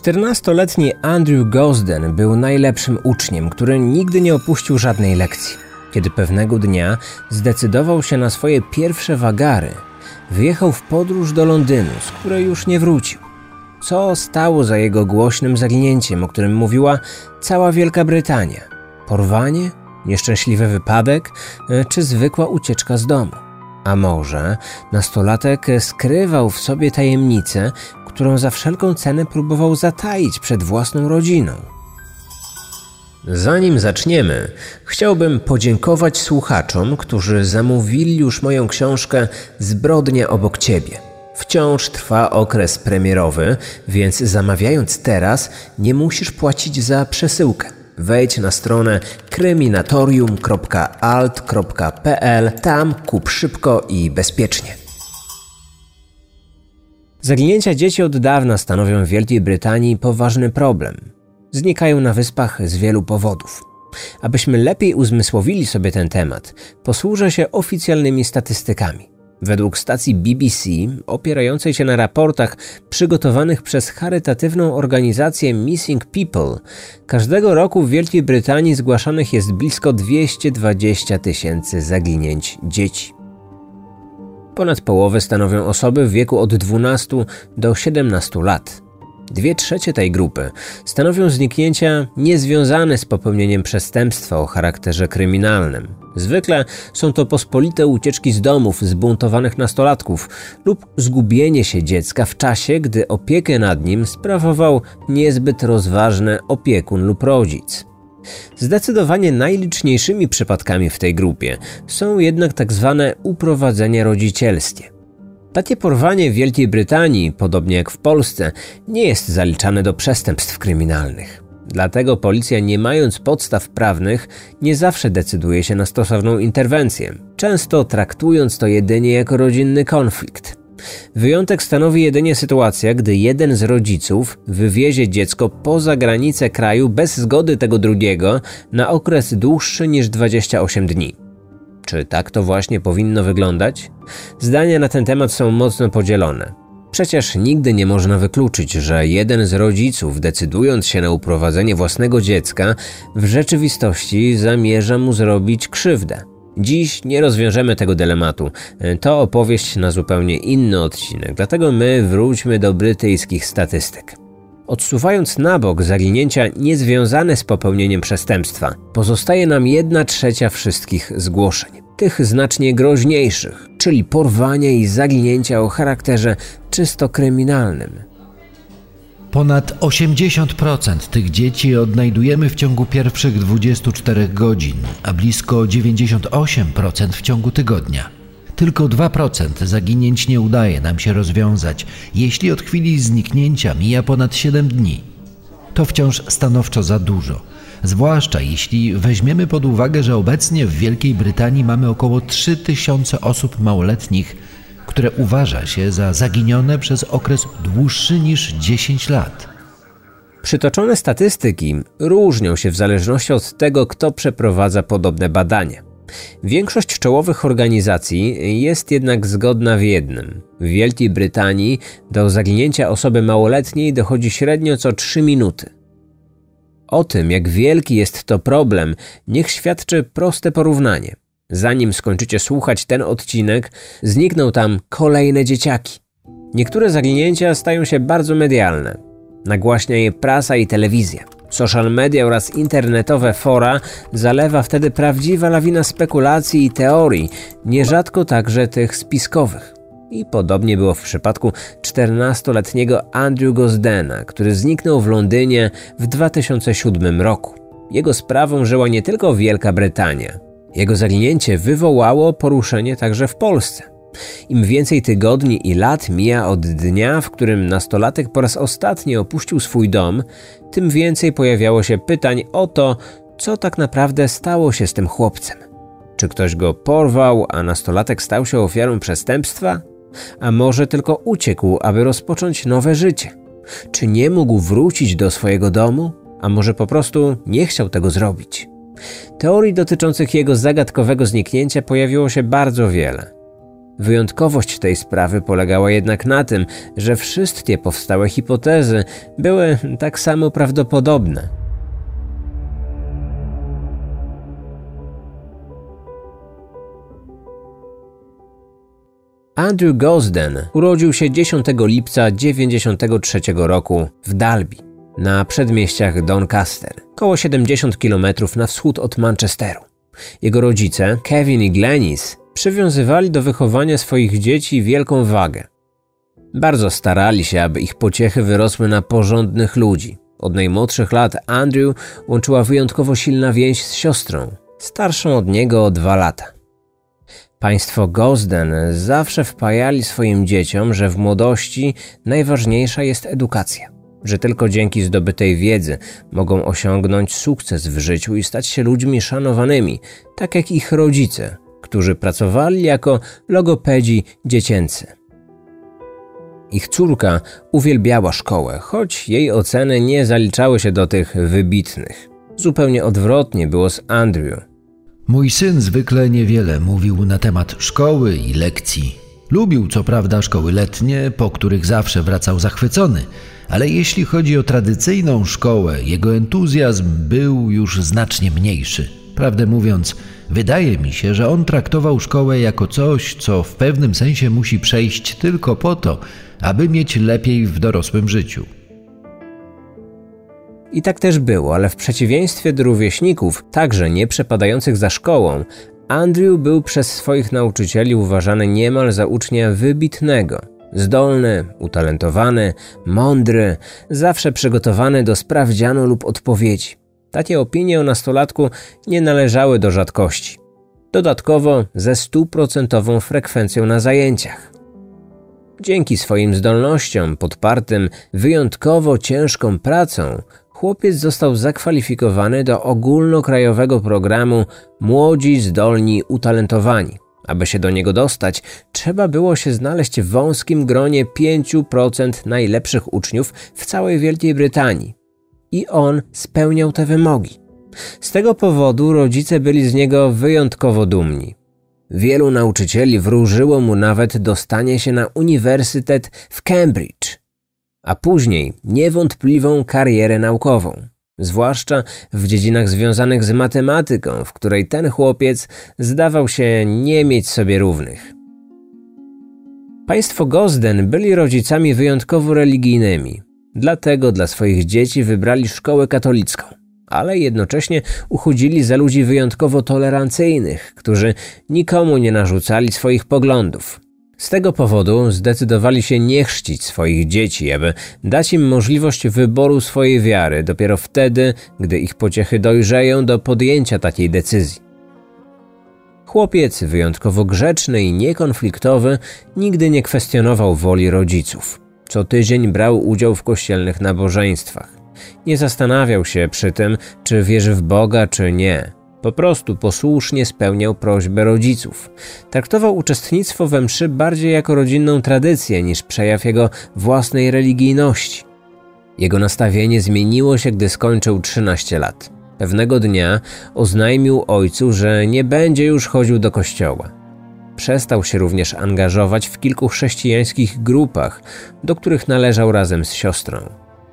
14-letni Andrew Gosden był najlepszym uczniem, który nigdy nie opuścił żadnej lekcji. Kiedy pewnego dnia zdecydował się na swoje pierwsze wagary, wyjechał w podróż do Londynu, z której już nie wrócił. Co stało za jego głośnym zaginięciem, o którym mówiła cała Wielka Brytania? Porwanie? Nieszczęśliwy wypadek? E, czy zwykła ucieczka z domu? A może nastolatek skrywał w sobie tajemnicę, którą za wszelką cenę próbował zataić przed własną rodziną? Zanim zaczniemy, chciałbym podziękować słuchaczom, którzy zamówili już moją książkę Zbrodnia obok ciebie. Wciąż trwa okres premierowy, więc zamawiając teraz, nie musisz płacić za przesyłkę. Wejdź na stronę kryminatorium.alt.pl, tam kup szybko i bezpiecznie. Zaginięcia dzieci od dawna stanowią w Wielkiej Brytanii poważny problem. Znikają na wyspach z wielu powodów. Abyśmy lepiej uzmysłowili sobie ten temat, posłużę się oficjalnymi statystykami. Według stacji BBC, opierającej się na raportach przygotowanych przez charytatywną organizację Missing People, każdego roku w Wielkiej Brytanii zgłaszanych jest blisko 220 tysięcy zaginięć dzieci. Ponad połowę stanowią osoby w wieku od 12 do 17 lat. Dwie trzecie tej grupy stanowią zniknięcia niezwiązane z popełnieniem przestępstwa o charakterze kryminalnym. Zwykle są to pospolite ucieczki z domów zbuntowanych nastolatków lub zgubienie się dziecka w czasie, gdy opiekę nad nim sprawował niezbyt rozważny opiekun lub rodzic. Zdecydowanie najliczniejszymi przypadkami w tej grupie są jednak tak zwane uprowadzenie rodzicielskie. Takie porwanie w Wielkiej Brytanii, podobnie jak w Polsce, nie jest zaliczane do przestępstw kryminalnych. Dlatego policja, nie mając podstaw prawnych, nie zawsze decyduje się na stosowną interwencję, często traktując to jedynie jako rodzinny konflikt. Wyjątek stanowi jedynie sytuacja, gdy jeden z rodziców wywiezie dziecko poza granice kraju bez zgody tego drugiego na okres dłuższy niż 28 dni. Czy tak to właśnie powinno wyglądać? Zdania na ten temat są mocno podzielone. Przecież nigdy nie można wykluczyć, że jeden z rodziców, decydując się na uprowadzenie własnego dziecka, w rzeczywistości zamierza mu zrobić krzywdę. Dziś nie rozwiążemy tego dylematu. To opowieść na zupełnie inny odcinek, dlatego my wróćmy do brytyjskich statystyk. Odsuwając na bok zaginięcia niezwiązane z popełnieniem przestępstwa, pozostaje nam jedna trzecia wszystkich zgłoszeń. Tych znacznie groźniejszych, czyli porwania i zaginięcia o charakterze czysto kryminalnym. Ponad 80% tych dzieci odnajdujemy w ciągu pierwszych 24 godzin, a blisko 98% w ciągu tygodnia. Tylko 2% zaginięć nie udaje nam się rozwiązać, jeśli od chwili zniknięcia mija ponad 7 dni. To wciąż stanowczo za dużo, zwłaszcza jeśli weźmiemy pod uwagę, że obecnie w Wielkiej Brytanii mamy około 3000 osób małoletnich, które uważa się za zaginione przez okres dłuższy niż 10 lat. Przytoczone statystyki różnią się w zależności od tego, kto przeprowadza podobne badania. Większość czołowych organizacji jest jednak zgodna w jednym. W Wielkiej Brytanii do zaginięcia osoby małoletniej dochodzi średnio co 3 minuty. O tym, jak wielki jest to problem, niech świadczy proste porównanie. Zanim skończycie słuchać ten odcinek, znikną tam kolejne dzieciaki. Niektóre zaginięcia stają się bardzo medialne. Nagłaśnia je prasa i telewizja. Social media oraz internetowe fora zalewa wtedy prawdziwa lawina spekulacji i teorii, nierzadko także tych spiskowych. I podobnie było w przypadku 14-letniego Andrew Gosdena, który zniknął w Londynie w 2007 roku. Jego sprawą żyła nie tylko Wielka Brytania. Jego zaginięcie wywołało poruszenie także w Polsce. Im więcej tygodni i lat mija od dnia, w którym nastolatek po raz ostatni opuścił swój dom, tym więcej pojawiało się pytań o to, co tak naprawdę stało się z tym chłopcem. Czy ktoś go porwał, a nastolatek stał się ofiarą przestępstwa? A może tylko uciekł, aby rozpocząć nowe życie? Czy nie mógł wrócić do swojego domu? A może po prostu nie chciał tego zrobić? Teorii dotyczących jego zagadkowego zniknięcia pojawiło się bardzo wiele. Wyjątkowość tej sprawy polegała jednak na tym, że wszystkie powstałe hipotezy były tak samo prawdopodobne. Andrew Gosden urodził się 10 lipca 1993 roku w Dalby, na przedmieściach Doncaster, około 70 km na wschód od Manchesteru. Jego rodzice, Kevin i Glennis, przywiązywali do wychowania swoich dzieci wielką wagę. Bardzo starali się, aby ich pociechy wyrosły na porządnych ludzi. Od najmłodszych lat Andrew łączyła wyjątkowo silna więź z siostrą, starszą od niego o dwa lata. Państwo Gosden zawsze wpajali swoim dzieciom, że w młodości najważniejsza jest edukacja, że tylko dzięki zdobytej wiedzy mogą osiągnąć sukces w życiu i stać się ludźmi szanowanymi, tak jak ich rodzice, którzy pracowali jako logopedzi dziecięcy. Ich córka uwielbiała szkołę, choć jej oceny nie zaliczały się do tych wybitnych. Zupełnie odwrotnie było z Andrew. Mój syn zwykle niewiele mówił na temat szkoły i lekcji. Lubił co prawda szkoły letnie, po których zawsze wracał zachwycony, ale jeśli chodzi o tradycyjną szkołę, jego entuzjazm był już znacznie mniejszy. Prawdę mówiąc, wydaje mi się, że on traktował szkołę jako coś, co w pewnym sensie musi przejść tylko po to, aby mieć lepiej w dorosłym życiu. I tak też było, ale w przeciwieństwie do rówieśników, także nie przepadających za szkołą, Andrew był przez swoich nauczycieli uważany niemal za ucznia wybitnego. Zdolny, utalentowany, mądry, zawsze przygotowany do sprawdzianu lub odpowiedzi. Takie opinie o nastolatku nie należały do rzadkości. Dodatkowo ze stuprocentową frekwencją na zajęciach. Dzięki swoim zdolnościom, podpartym wyjątkowo ciężką pracą, chłopiec został zakwalifikowany do ogólnokrajowego programu Młodzi Zdolni Utalentowani. Aby się do niego dostać, trzeba było się znaleźć w wąskim gronie 5% najlepszych uczniów w całej Wielkiej Brytanii. I on spełniał te wymogi. Z tego powodu rodzice byli z niego wyjątkowo dumni. Wielu nauczycieli wróżyło mu nawet dostanie się na uniwersytet w Cambridge, a później niewątpliwą karierę naukową, zwłaszcza w dziedzinach związanych z matematyką, w której ten chłopiec zdawał się nie mieć sobie równych. Państwo Gosden byli rodzicami wyjątkowo religijnymi, dlatego dla swoich dzieci wybrali szkołę katolicką ale jednocześnie uchodzili za ludzi wyjątkowo tolerancyjnych, którzy nikomu nie narzucali swoich poglądów. Z tego powodu zdecydowali się nie chrzcić swoich dzieci, aby dać im możliwość wyboru swojej wiary dopiero wtedy, gdy ich pociechy dojrzeją do podjęcia takiej decyzji. Chłopiec, wyjątkowo grzeczny i niekonfliktowy, nigdy nie kwestionował woli rodziców. Co tydzień brał udział w kościelnych nabożeństwach. Nie zastanawiał się przy tym, czy wierzy w Boga, czy nie. Po prostu posłusznie spełniał prośbę rodziców. Traktował uczestnictwo we mszy bardziej jako rodzinną tradycję niż przejaw jego własnej religijności. Jego nastawienie zmieniło się, gdy skończył 13 lat. Pewnego dnia oznajmił ojcu, że nie będzie już chodził do kościoła. Przestał się również angażować w kilku chrześcijańskich grupach, do których należał razem z siostrą.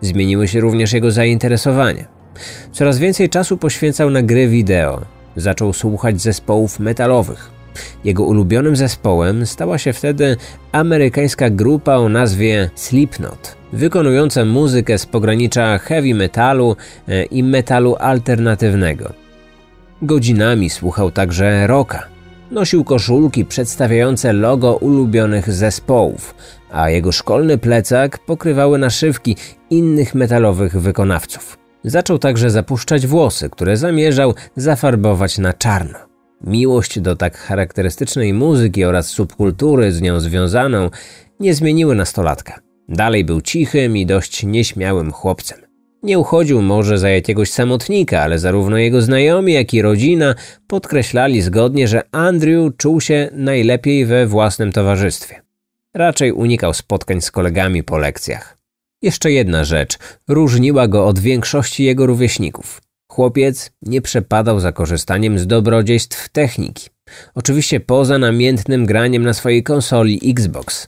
Zmieniły się również jego zainteresowania. Coraz więcej czasu poświęcał na gry wideo. Zaczął słuchać zespołów metalowych. Jego ulubionym zespołem stała się wtedy amerykańska grupa o nazwie Slipknot, wykonująca muzykę z pogranicza heavy metalu e, i metalu alternatywnego. Godzinami słuchał także rocka. Nosił koszulki przedstawiające logo ulubionych zespołów, a jego szkolny plecak pokrywały naszywki innych metalowych wykonawców. Zaczął także zapuszczać włosy, które zamierzał zafarbować na czarno. Miłość do tak charakterystycznej muzyki oraz subkultury z nią związaną nie zmieniły nastolatka. Dalej był cichym i dość nieśmiałym chłopcem. Nie uchodził może za jakiegoś samotnika, ale zarówno jego znajomi, jak i rodzina podkreślali zgodnie, że Andrew czuł się najlepiej we własnym towarzystwie. Raczej unikał spotkań z kolegami po lekcjach. Jeszcze jedna rzecz różniła go od większości jego rówieśników. Chłopiec nie przepadał za korzystaniem z dobrodziejstw techniki. Oczywiście poza namiętnym graniem na swojej konsoli Xbox.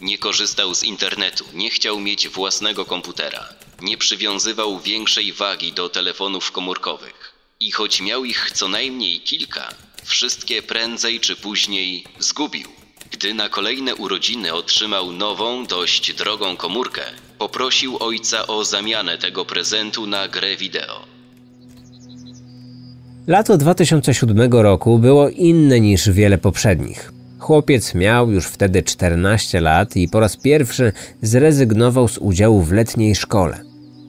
Nie korzystał z internetu, nie chciał mieć własnego komputera. Nie przywiązywał większej wagi do telefonów komórkowych. I choć miał ich co najmniej kilka, wszystkie prędzej czy później zgubił. Gdy na kolejne urodziny otrzymał nową, dość drogą komórkę, poprosił ojca o zamianę tego prezentu na grę wideo. Lato 2007 roku było inne niż wiele poprzednich. Chłopiec miał już wtedy 14 lat i po raz pierwszy zrezygnował z udziału w letniej szkole.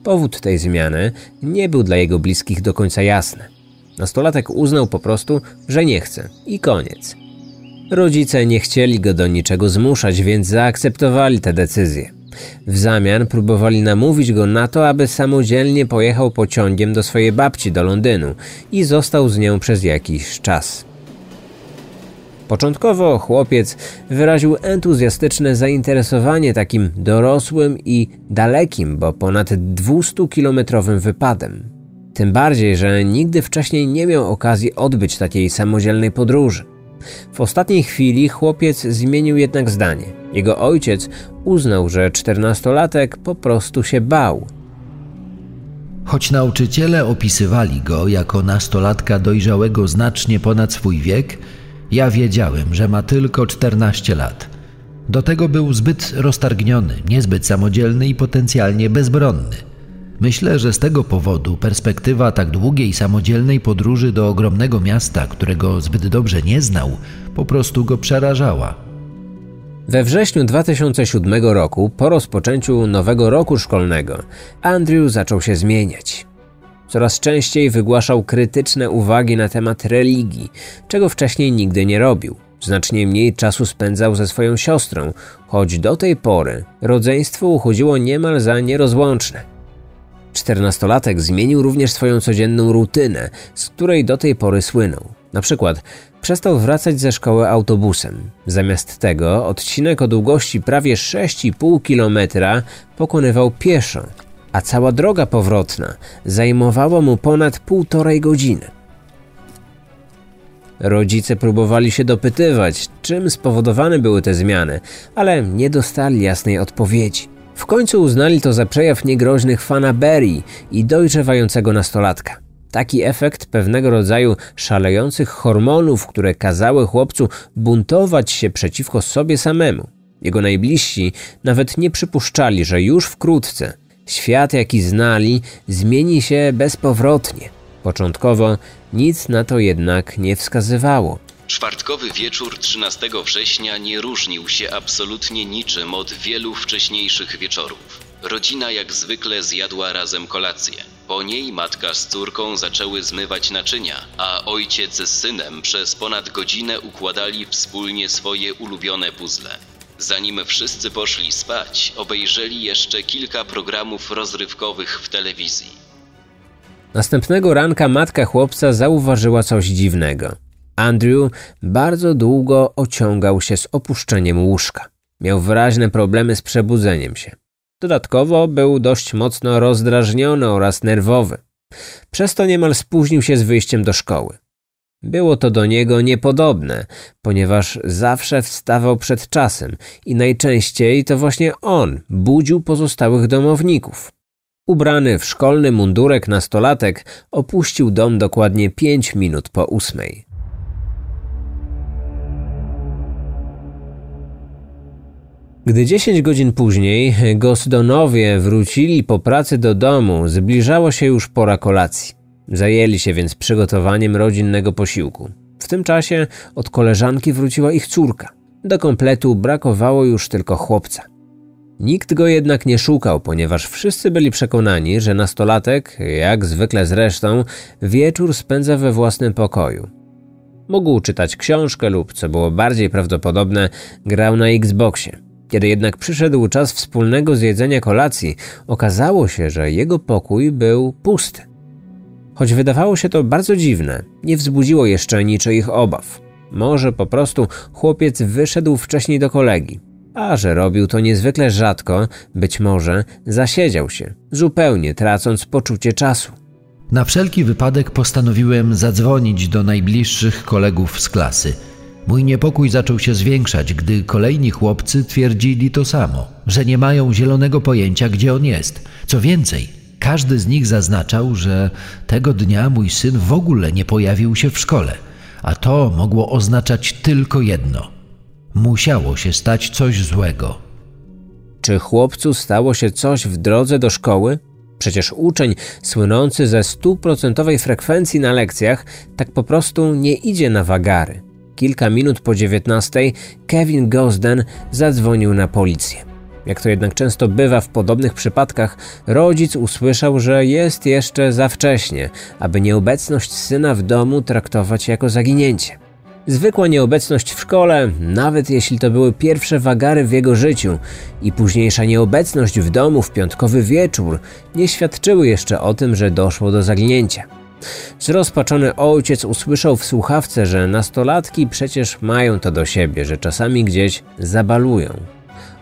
Powód tej zmiany nie był dla jego bliskich do końca jasny. Nastolatek uznał po prostu, że nie chce i koniec. Rodzice nie chcieli go do niczego zmuszać, więc zaakceptowali tę decyzję. W zamian próbowali namówić go na to, aby samodzielnie pojechał pociągiem do swojej babci do Londynu i został z nią przez jakiś czas. Początkowo chłopiec wyraził entuzjastyczne zainteresowanie takim dorosłym i dalekim, bo ponad 200-kilometrowym wypadem. Tym bardziej, że nigdy wcześniej nie miał okazji odbyć takiej samodzielnej podróży. W ostatniej chwili chłopiec zmienił jednak zdanie. Jego ojciec uznał, że czternastolatek po prostu się bał. Choć nauczyciele opisywali go jako nastolatka dojrzałego znacznie ponad swój wiek, ja wiedziałem, że ma tylko 14 lat. Do tego był zbyt roztargniony, niezbyt samodzielny i potencjalnie bezbronny. Myślę, że z tego powodu perspektywa tak długiej samodzielnej podróży do ogromnego miasta, którego zbyt dobrze nie znał, po prostu go przerażała. We wrześniu 2007 roku, po rozpoczęciu nowego roku szkolnego, Andrew zaczął się zmieniać. Coraz częściej wygłaszał krytyczne uwagi na temat religii, czego wcześniej nigdy nie robił. Znacznie mniej czasu spędzał ze swoją siostrą, choć do tej pory rodzeństwo uchodziło niemal za nierozłączne. Czternastolatek zmienił również swoją codzienną rutynę, z której do tej pory słynął. Na przykład przestał wracać ze szkoły autobusem. Zamiast tego odcinek o długości prawie 6,5 km pokonywał pieszo, a cała droga powrotna zajmowała mu ponad półtorej godziny. Rodzice próbowali się dopytywać, czym spowodowane były te zmiany, ale nie dostali jasnej odpowiedzi. W końcu uznali to za przejaw niegroźnych fanaberii i dojrzewającego nastolatka. Taki efekt pewnego rodzaju szalejących hormonów, które kazały chłopcu buntować się przeciwko sobie samemu. Jego najbliżsi nawet nie przypuszczali, że już wkrótce świat, jaki znali, zmieni się bezpowrotnie. Początkowo nic na to jednak nie wskazywało. Czwartkowy wieczór 13 września nie różnił się absolutnie niczym od wielu wcześniejszych wieczorów. Rodzina jak zwykle zjadła razem kolację. Po niej matka z córką zaczęły zmywać naczynia, a ojciec z synem przez ponad godzinę układali wspólnie swoje ulubione puzzle. Zanim wszyscy poszli spać, obejrzeli jeszcze kilka programów rozrywkowych w telewizji. Następnego ranka matka chłopca zauważyła coś dziwnego. Andrew bardzo długo ociągał się z opuszczeniem łóżka. Miał wyraźne problemy z przebudzeniem się. Dodatkowo był dość mocno rozdrażniony oraz nerwowy. Przez to niemal spóźnił się z wyjściem do szkoły. Było to do niego niepodobne, ponieważ zawsze wstawał przed czasem i najczęściej to właśnie on budził pozostałych domowników. Ubrany w szkolny mundurek nastolatek opuścił dom dokładnie pięć minut po ósmej. Gdy 10 godzin później Gosdonowie wrócili po pracy do domu, zbliżało się już pora kolacji. Zajęli się więc przygotowaniem rodzinnego posiłku. W tym czasie od koleżanki wróciła ich córka. Do kompletu brakowało już tylko chłopca. Nikt go jednak nie szukał, ponieważ wszyscy byli przekonani, że nastolatek, jak zwykle zresztą, wieczór spędza we własnym pokoju. Mógł czytać książkę lub, co było bardziej prawdopodobne, grał na Xboxie. Kiedy jednak przyszedł czas wspólnego zjedzenia kolacji, okazało się, że jego pokój był pusty. Choć wydawało się to bardzo dziwne, nie wzbudziło jeszcze niczyich obaw. Może po prostu chłopiec wyszedł wcześniej do kolegi, a że robił to niezwykle rzadko, być może zasiedział się, zupełnie tracąc poczucie czasu. Na wszelki wypadek postanowiłem zadzwonić do najbliższych kolegów z klasy. Mój niepokój zaczął się zwiększać, gdy kolejni chłopcy twierdzili to samo, że nie mają zielonego pojęcia, gdzie on jest. Co więcej, każdy z nich zaznaczał, że tego dnia mój syn w ogóle nie pojawił się w szkole, a to mogło oznaczać tylko jedno: musiało się stać coś złego. Czy chłopcu stało się coś w drodze do szkoły? Przecież uczeń słynący ze stuprocentowej frekwencji na lekcjach tak po prostu nie idzie na wagary. Kilka minut po dziewiętnastej Kevin Gosden zadzwonił na policję. Jak to jednak często bywa w podobnych przypadkach, rodzic usłyszał, że jest jeszcze za wcześnie, aby nieobecność syna w domu traktować jako zaginięcie. Zwykła nieobecność w szkole, nawet jeśli to były pierwsze wagary w jego życiu i późniejsza nieobecność w domu w piątkowy wieczór, nie świadczyły jeszcze o tym, że doszło do zaginięcia. Zrozpaczony ojciec usłyszał w słuchawce, że nastolatki przecież mają to do siebie, że czasami gdzieś zabalują.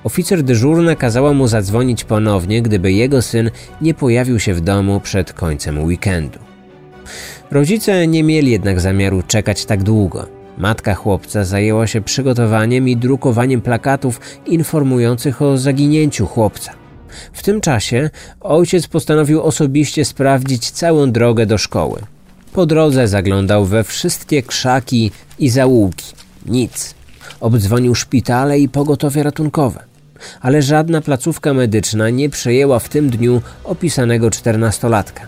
Oficer dyżurny kazała mu zadzwonić ponownie, gdyby jego syn nie pojawił się w domu przed końcem weekendu. Rodzice nie mieli jednak zamiaru czekać tak długo. Matka chłopca zajęła się przygotowaniem i drukowaniem plakatów informujących o zaginięciu chłopca. W tym czasie ojciec postanowił osobiście sprawdzić całą drogę do szkoły. Po drodze zaglądał we wszystkie krzaki i zaułki. Nic. Obdzwonił szpitale i pogotowie ratunkowe. Ale żadna placówka medyczna nie przejęła w tym dniu opisanego czternastolatka.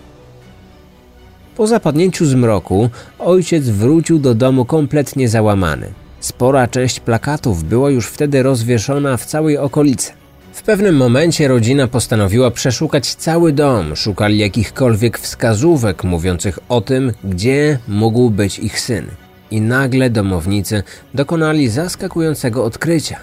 Po zapadnięciu zmroku ojciec wrócił do domu kompletnie załamany. Spora część plakatów była już wtedy rozwieszona w całej okolicy. W pewnym momencie rodzina postanowiła przeszukać cały dom, szukali jakichkolwiek wskazówek mówiących o tym, gdzie mógł być ich syn. I nagle domownicy dokonali zaskakującego odkrycia.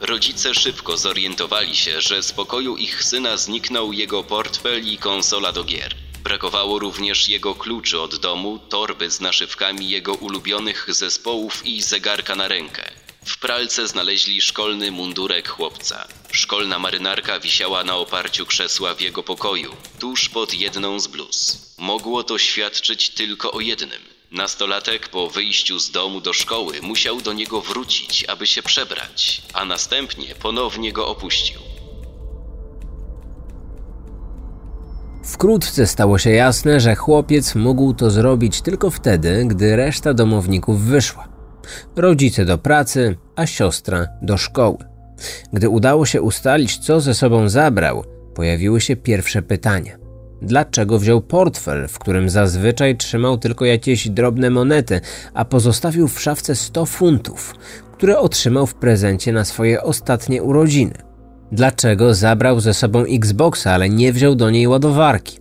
Rodzice szybko zorientowali się, że z pokoju ich syna zniknął jego portfel i konsola do gier. Brakowało również jego kluczy od domu, torby z naszywkami jego ulubionych zespołów i zegarka na rękę. W pralce znaleźli szkolny mundurek chłopca. Szkolna marynarka wisiała na oparciu krzesła w jego pokoju, tuż pod jedną z bluz. Mogło to świadczyć tylko o jednym. Nastolatek po wyjściu z domu do szkoły musiał do niego wrócić, aby się przebrać, a następnie ponownie go opuścił. Wkrótce stało się jasne, że chłopiec mógł to zrobić tylko wtedy, gdy reszta domowników wyszła. Rodzice do pracy, a siostra do szkoły. Gdy udało się ustalić, co ze sobą zabrał, pojawiły się pierwsze pytania. Dlaczego wziął portfel, w którym zazwyczaj trzymał tylko jakieś drobne monety, a pozostawił w szafce 100 funtów, które otrzymał w prezencie na swoje ostatnie urodziny? Dlaczego zabrał ze sobą Xboxa, ale nie wziął do niej ładowarki?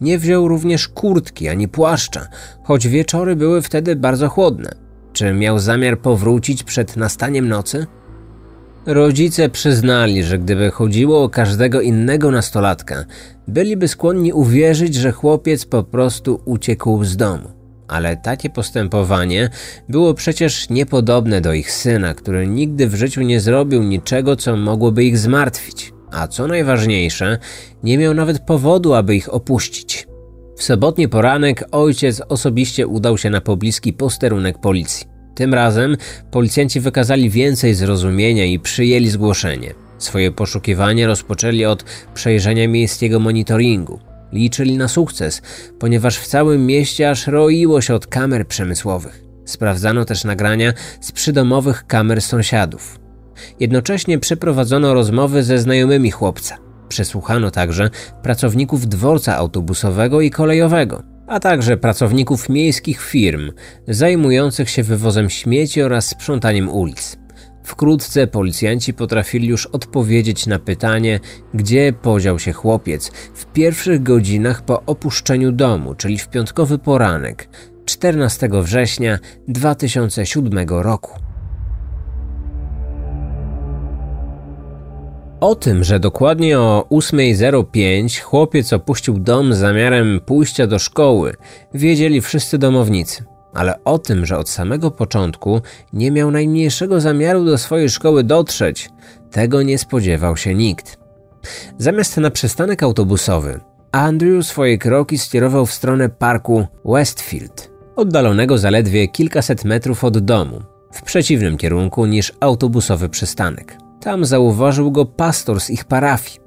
Nie wziął również kurtki ani płaszcza, choć wieczory były wtedy bardzo chłodne. Czy miał zamiar powrócić przed nastaniem nocy? Rodzice przyznali, że gdyby chodziło o każdego innego nastolatka, byliby skłonni uwierzyć, że chłopiec po prostu uciekł z domu. Ale takie postępowanie było przecież niepodobne do ich syna, który nigdy w życiu nie zrobił niczego, co mogłoby ich zmartwić. A co najważniejsze, nie miał nawet powodu, aby ich opuścić. W sobotni poranek ojciec osobiście udał się na pobliski posterunek policji. Tym razem policjanci wykazali więcej zrozumienia i przyjęli zgłoszenie. Swoje poszukiwania rozpoczęli od przejrzenia miejskiego monitoringu. Liczyli na sukces, ponieważ w całym mieście aż roiło się od kamer przemysłowych. Sprawdzano też nagrania z przydomowych kamer sąsiadów. Jednocześnie przeprowadzono rozmowy ze znajomymi chłopca. Przesłuchano także pracowników dworca autobusowego i kolejowego, a także pracowników miejskich firm zajmujących się wywozem śmieci oraz sprzątaniem ulic. Wkrótce policjanci potrafili już odpowiedzieć na pytanie, gdzie podział się chłopiec w pierwszych godzinach po opuszczeniu domu, czyli w piątkowy poranek 14 września 2007 roku. O tym, że dokładnie o 8.05 chłopiec opuścił dom z zamiarem pójścia do szkoły, wiedzieli wszyscy domownicy ale o tym, że od samego początku nie miał najmniejszego zamiaru do swojej szkoły dotrzeć, tego nie spodziewał się nikt. Zamiast na przystanek autobusowy, Andrew swoje kroki skierował w stronę parku Westfield, oddalonego zaledwie kilkaset metrów od domu, w przeciwnym kierunku niż autobusowy przystanek. Tam zauważył go pastor z ich parafii.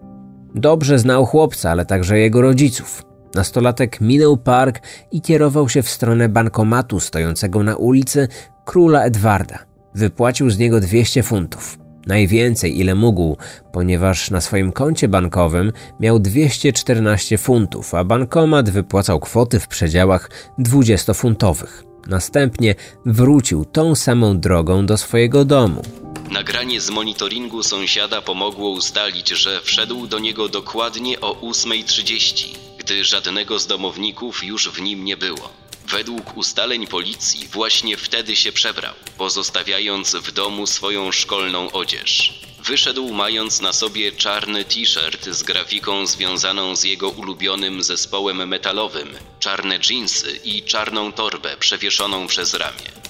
Dobrze znał chłopca, ale także jego rodziców. Nastolatek minął park i kierował się w stronę bankomatu stojącego na ulicy Króla Edwarda. Wypłacił z niego 200 funtów. Najwięcej, ile mógł, ponieważ na swoim koncie bankowym miał 214 funtów, a bankomat wypłacał kwoty w przedziałach 20-funtowych. Następnie wrócił tą samą drogą do swojego domu. Nagranie z monitoringu sąsiada pomogło ustalić, że wszedł do niego dokładnie o 8.30, gdy żadnego z domowników już w nim nie było. Według ustaleń policji właśnie wtedy się przebrał, pozostawiając w domu swoją szkolną odzież. Wyszedł mając na sobie czarny t-shirt z grafiką związaną z jego ulubionym zespołem metalowym, czarne dżinsy i czarną torbę przewieszoną przez ramię.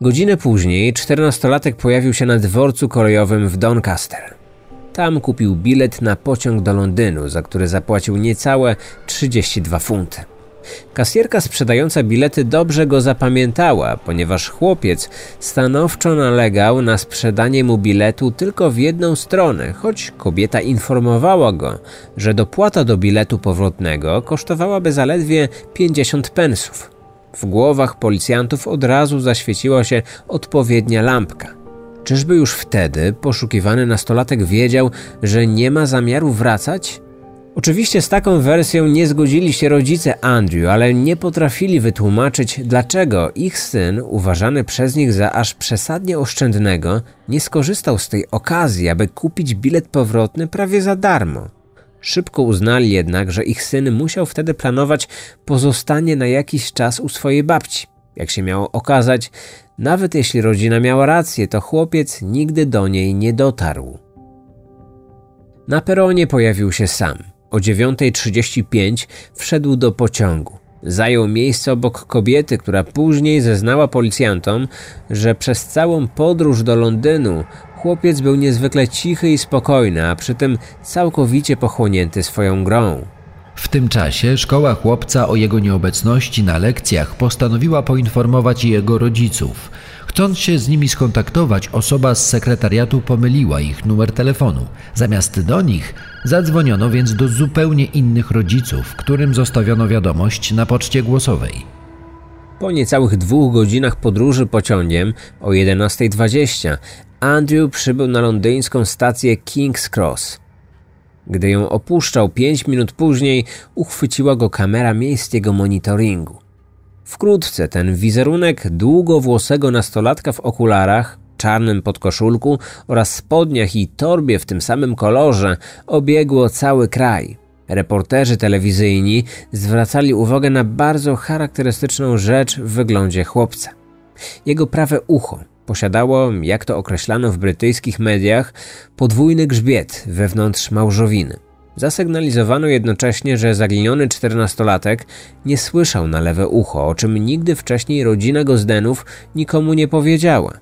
Godzinę później czternastolatek pojawił się na dworcu kolejowym w Doncaster. Tam kupił bilet na pociąg do Londynu, za który zapłacił niecałe 32 funty. Kasjerka sprzedająca bilety dobrze go zapamiętała, ponieważ chłopiec stanowczo nalegał na sprzedanie mu biletu tylko w jedną stronę, choć kobieta informowała go, że dopłata do biletu powrotnego kosztowałaby zaledwie 50 pensów. W głowach policjantów od razu zaświeciła się odpowiednia lampka. Czyżby już wtedy poszukiwany nastolatek wiedział, że nie ma zamiaru wracać? Oczywiście z taką wersją nie zgodzili się rodzice Andrew, ale nie potrafili wytłumaczyć, dlaczego ich syn, uważany przez nich za aż przesadnie oszczędnego, nie skorzystał z tej okazji, aby kupić bilet powrotny prawie za darmo. Szybko uznali jednak, że ich syn musiał wtedy planować pozostanie na jakiś czas u swojej babci. Jak się miało okazać, nawet jeśli rodzina miała rację, to chłopiec nigdy do niej nie dotarł. Na peronie pojawił się sam. O 9.35 wszedł do pociągu. Zajął miejsce obok kobiety, która później zeznała policjantom, że przez całą podróż do Londynu chłopiec był niezwykle cichy i spokojny, a przy tym całkowicie pochłonięty swoją grą. W tym czasie szkoła chłopca o jego nieobecności na lekcjach postanowiła poinformować jego rodziców. Chcąc się z nimi skontaktować, osoba z sekretariatu pomyliła ich numer telefonu. Zamiast do nich zadzwoniono więc do zupełnie innych rodziców, którym zostawiono wiadomość na poczcie głosowej. Po niecałych dwóch godzinach podróży pociągiem o 11.20 Andrew przybył na londyńską stację King's Cross. Gdy ją opuszczał pięć minut później, uchwyciła go kamera miejskiego monitoringu. Wkrótce ten wizerunek długowłosego nastolatka w okularach, czarnym podkoszulku oraz spodniach i torbie w tym samym kolorze obiegło cały kraj. Reporterzy telewizyjni zwracali uwagę na bardzo charakterystyczną rzecz w wyglądzie chłopca. Jego prawe ucho posiadało, jak to określano w brytyjskich mediach, podwójny grzbiet wewnątrz małżowiny. Zasygnalizowano jednocześnie, że zaginiony czternastolatek nie słyszał na lewe ucho, o czym nigdy wcześniej rodzina Gozdenów nikomu nie powiedziała.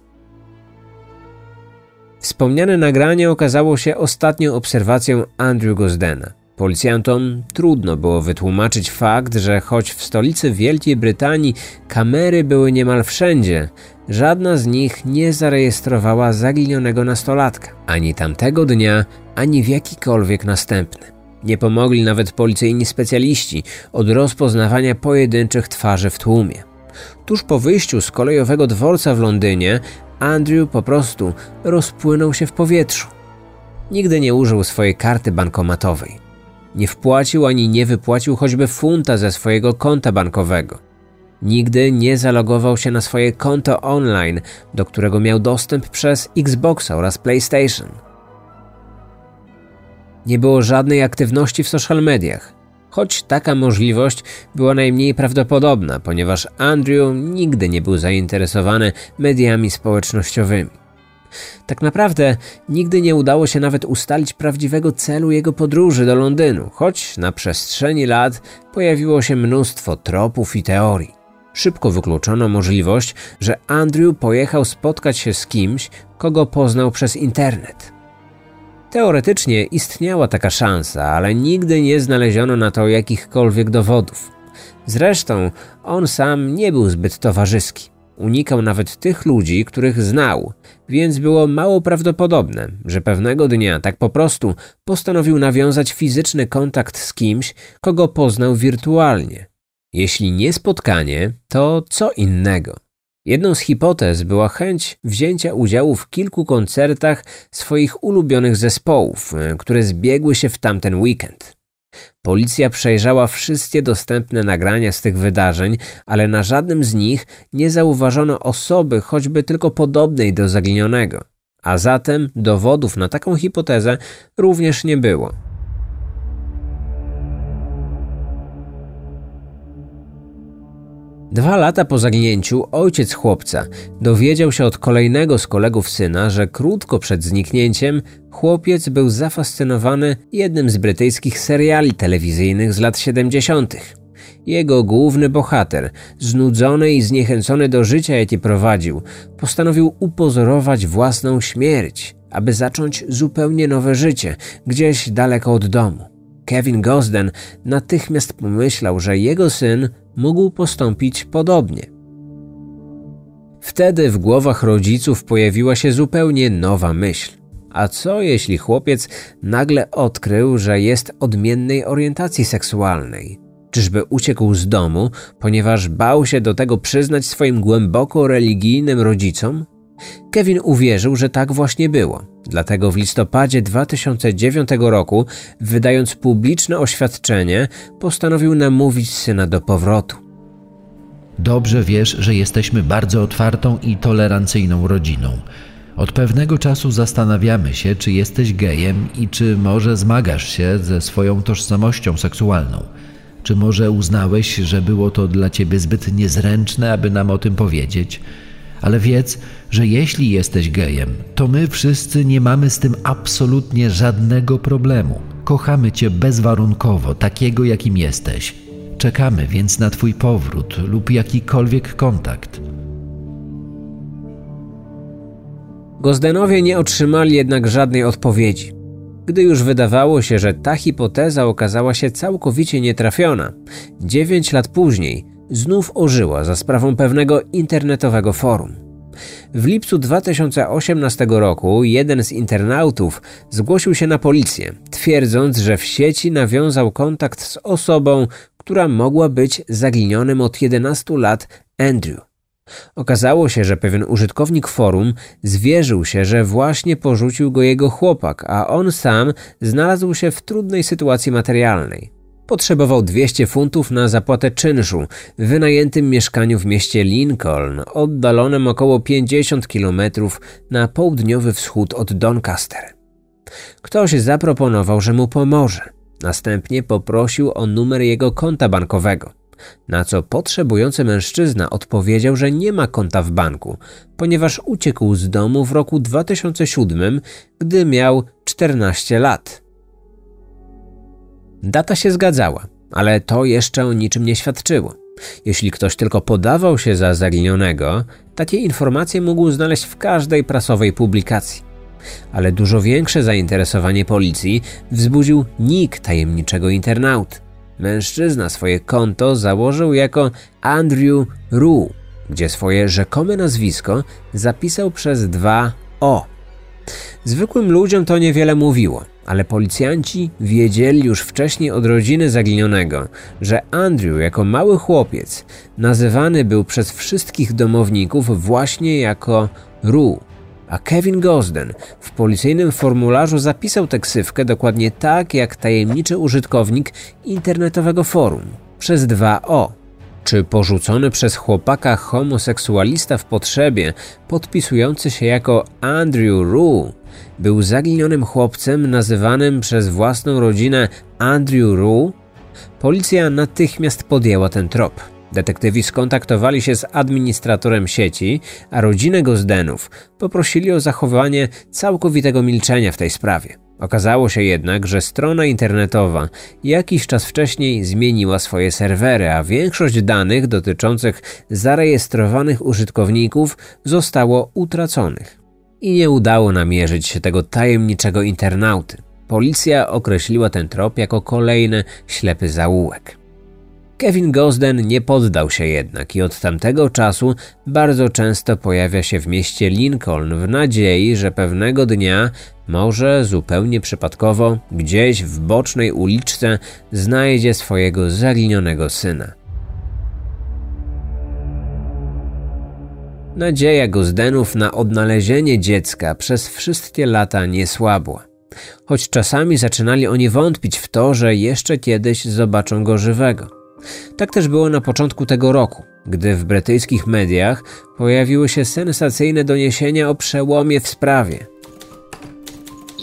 Wspomniane nagranie okazało się ostatnią obserwacją Andrew Gozdena. Policjantom trudno było wytłumaczyć fakt, że choć w stolicy Wielkiej Brytanii kamery były niemal wszędzie, żadna z nich nie zarejestrowała zaginionego nastolatka, ani tamtego dnia, ani w jakikolwiek następny. Nie pomogli nawet policyjni specjaliści od rozpoznawania pojedynczych twarzy w tłumie. Tuż po wyjściu z kolejowego dworca w Londynie, Andrew po prostu rozpłynął się w powietrzu. Nigdy nie użył swojej karty bankomatowej. Nie wpłacił ani nie wypłacił choćby funta ze swojego konta bankowego. Nigdy nie zalogował się na swoje konto online, do którego miał dostęp przez Xboxa oraz PlayStation. Nie było żadnej aktywności w social mediach, choć taka możliwość była najmniej prawdopodobna, ponieważ Andrew nigdy nie był zainteresowany mediami społecznościowymi. Tak naprawdę nigdy nie udało się nawet ustalić prawdziwego celu jego podróży do Londynu, choć na przestrzeni lat pojawiło się mnóstwo tropów i teorii. Szybko wykluczono możliwość, że Andrew pojechał spotkać się z kimś, kogo poznał przez internet. Teoretycznie istniała taka szansa, ale nigdy nie znaleziono na to jakichkolwiek dowodów. Zresztą on sam nie był zbyt towarzyski. Unikał nawet tych ludzi, których znał, więc było mało prawdopodobne, że pewnego dnia tak po prostu postanowił nawiązać fizyczny kontakt z kimś, kogo poznał wirtualnie. Jeśli nie spotkanie, to co innego. Jedną z hipotez była chęć wzięcia udziału w kilku koncertach swoich ulubionych zespołów, które zbiegły się w tamten weekend. Policja przejrzała wszystkie dostępne nagrania z tych wydarzeń, ale na żadnym z nich nie zauważono osoby choćby tylko podobnej do zaginionego, a zatem dowodów na taką hipotezę również nie było. Dwa lata po zaginięciu ojciec chłopca dowiedział się od kolejnego z kolegów syna, że krótko przed zniknięciem chłopiec był zafascynowany jednym z brytyjskich seriali telewizyjnych z lat 70. Jego główny bohater, znudzony i zniechęcony do życia, jakie prowadził, postanowił upozorować własną śmierć, aby zacząć zupełnie nowe życie, gdzieś daleko od domu. Kevin Gosden natychmiast pomyślał, że jego syn mógł postąpić podobnie. Wtedy w głowach rodziców pojawiła się zupełnie nowa myśl. A co jeśli chłopiec nagle odkrył, że jest odmiennej orientacji seksualnej? Czyżby uciekł z domu, ponieważ bał się do tego przyznać swoim głęboko religijnym rodzicom? Kevin uwierzył, że tak właśnie było. Dlatego w listopadzie 2009 roku, wydając publiczne oświadczenie, postanowił namówić syna do powrotu. Dobrze wiesz, że jesteśmy bardzo otwartą i tolerancyjną rodziną. Od pewnego czasu zastanawiamy się, czy jesteś gejem i czy może zmagasz się ze swoją tożsamością seksualną. Czy może uznałeś, że było to dla ciebie zbyt niezręczne, aby nam o tym powiedzieć? Ale wiedz, że jeśli jesteś gejem, to my wszyscy nie mamy z tym absolutnie żadnego problemu. Kochamy cię bezwarunkowo, takiego jakim jesteś. Czekamy więc na twój powrót lub jakikolwiek kontakt. Gozdenowie nie otrzymali jednak żadnej odpowiedzi. Gdy już wydawało się, że ta hipoteza okazała się całkowicie nietrafiona, dziewięć lat później znów ożyła za sprawą pewnego internetowego forum. W lipcu 2018 roku jeden z internautów zgłosił się na policję, twierdząc, że w sieci nawiązał kontakt z osobą, która mogła być zaginionym od 11 lat Andrew. Okazało się, że pewien użytkownik forum zwierzył się, że właśnie porzucił go jego chłopak, a on sam znalazł się w trudnej sytuacji materialnej. Potrzebował 200 funtów na zapłatę czynszu w wynajętym mieszkaniu w mieście Lincoln, oddalonym około 50 km na południowy wschód od Doncaster. Ktoś zaproponował, że mu pomoże. Następnie poprosił o numer jego konta bankowego. Na co potrzebujący mężczyzna odpowiedział, że nie ma konta w banku, ponieważ uciekł z domu w roku 2007, gdy miał 14 lat. Data się zgadzała, ale to jeszcze o niczym nie świadczyło. Jeśli ktoś tylko podawał się za zaginionego, takie informacje mógł znaleźć w każdej prasowej publikacji. Ale dużo większe zainteresowanie policji wzbudził nick tajemniczego internauty. Mężczyzna swoje konto założył jako Andrew Rue, gdzie swoje rzekome nazwisko zapisał przez dwa O. Zwykłym ludziom to niewiele mówiło, ale policjanci wiedzieli już wcześniej od rodziny zaginionego, że Andrew jako mały chłopiec nazywany był przez wszystkich domowników właśnie jako Rue. A Kevin Gosden w policyjnym formularzu zapisał tę ksywkę dokładnie tak jak tajemniczy użytkownik internetowego forum przez dwa O. Czy porzucony przez chłopaka homoseksualista w potrzebie, podpisujący się jako Andrew Rue, był zaginionym chłopcem nazywanym przez własną rodzinę Andrew Rue? Policja natychmiast podjęła ten trop. Detektywi skontaktowali się z administratorem sieci, a rodzinę Gozdenów poprosili o zachowanie całkowitego milczenia w tej sprawie. Okazało się jednak, że strona internetowa jakiś czas wcześniej zmieniła swoje serwery, a większość danych dotyczących zarejestrowanych użytkowników zostało utraconych. I nie udało namierzyć się tego tajemniczego internauty. Policja określiła ten trop jako kolejny ślepy zaułek. Kevin Gosden nie poddał się jednak i od tamtego czasu bardzo często pojawia się w mieście Lincoln w nadziei, że pewnego dnia, może zupełnie przypadkowo, gdzieś w bocznej uliczce znajdzie swojego zaginionego syna. Nadzieja Gosdenów na odnalezienie dziecka przez wszystkie lata nie słabła. Choć czasami zaczynali oni wątpić w to, że jeszcze kiedyś zobaczą go żywego. Tak też było na początku tego roku, gdy w brytyjskich mediach pojawiły się sensacyjne doniesienia o przełomie w sprawie.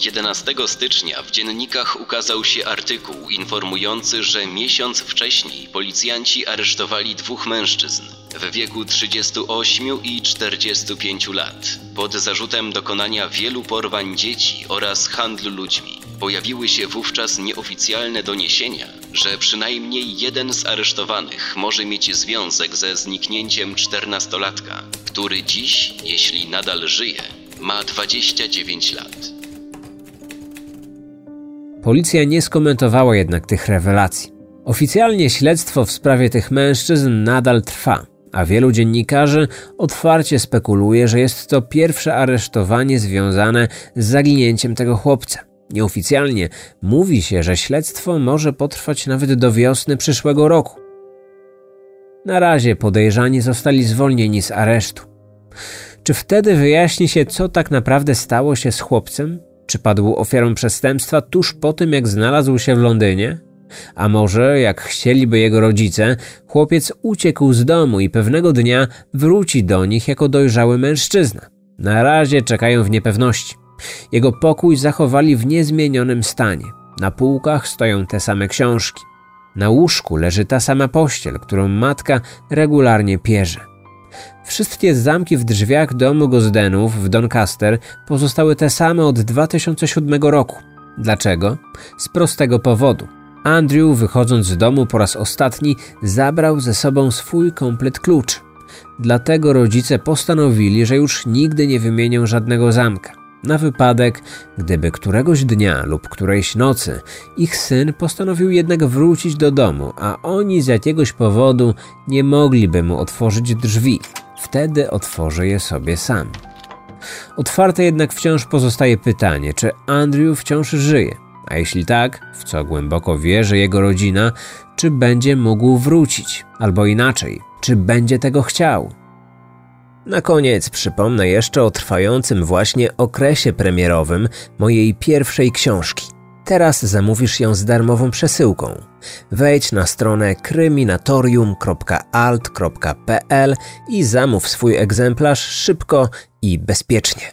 11 stycznia w dziennikach ukazał się artykuł informujący, że miesiąc wcześniej policjanci aresztowali dwóch mężczyzn w wieku 38 i 45 lat pod zarzutem dokonania wielu porwań dzieci oraz handlu ludźmi. Pojawiły się wówczas nieoficjalne doniesienia, że przynajmniej jeden z aresztowanych może mieć związek ze zniknięciem czternastolatka, który dziś, jeśli nadal żyje, ma 29 lat. Policja nie skomentowała jednak tych rewelacji. Oficjalnie śledztwo w sprawie tych mężczyzn nadal trwa, a wielu dziennikarzy otwarcie spekuluje, że jest to pierwsze aresztowanie związane z zaginięciem tego chłopca. Nieoficjalnie mówi się, że śledztwo może potrwać nawet do wiosny przyszłego roku. Na razie podejrzani zostali zwolnieni z aresztu. Czy wtedy wyjaśni się, co tak naprawdę stało się z chłopcem? Czy padł ofiarą przestępstwa tuż po tym, jak znalazł się w Londynie? A może, jak chcieliby jego rodzice, chłopiec uciekł z domu i pewnego dnia wróci do nich jako dojrzały mężczyzna. Na razie czekają w niepewności. Jego pokój zachowali w niezmienionym stanie. Na półkach stoją te same książki. Na łóżku leży ta sama pościel, którą matka regularnie pierze. Wszystkie zamki w drzwiach domu Gosdenów w Doncaster pozostały te same od 2007 roku. Dlaczego? Z prostego powodu. Andrew, wychodząc z domu po raz ostatni, zabrał ze sobą swój komplet klucz. Dlatego rodzice postanowili, że już nigdy nie wymienią żadnego zamka. Na wypadek, gdyby któregoś dnia lub którejś nocy ich syn postanowił jednak wrócić do domu, a oni z jakiegoś powodu nie mogliby mu otworzyć drzwi, wtedy otworzy je sobie sam. Otwarte jednak wciąż pozostaje pytanie, czy Andrew wciąż żyje. A jeśli tak, w co głęboko wierzy jego rodzina, czy będzie mógł wrócić, albo inaczej, czy będzie tego chciał. Na koniec przypomnę jeszcze o trwającym właśnie okresie premierowym mojej pierwszej książki. Teraz zamówisz ją z darmową przesyłką. Wejdź na stronę kryminatorium.alt.pl i zamów swój egzemplarz szybko i bezpiecznie.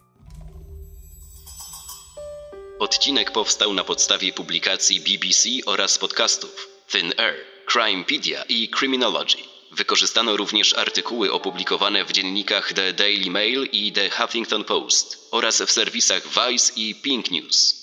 Odcinek powstał na podstawie publikacji BBC oraz podcastów Thin Air, Crimepedia i Criminology. Wykorzystano również artykuły opublikowane w dziennikach The Daily Mail i The Huffington Post oraz w serwisach Vice i Pink News.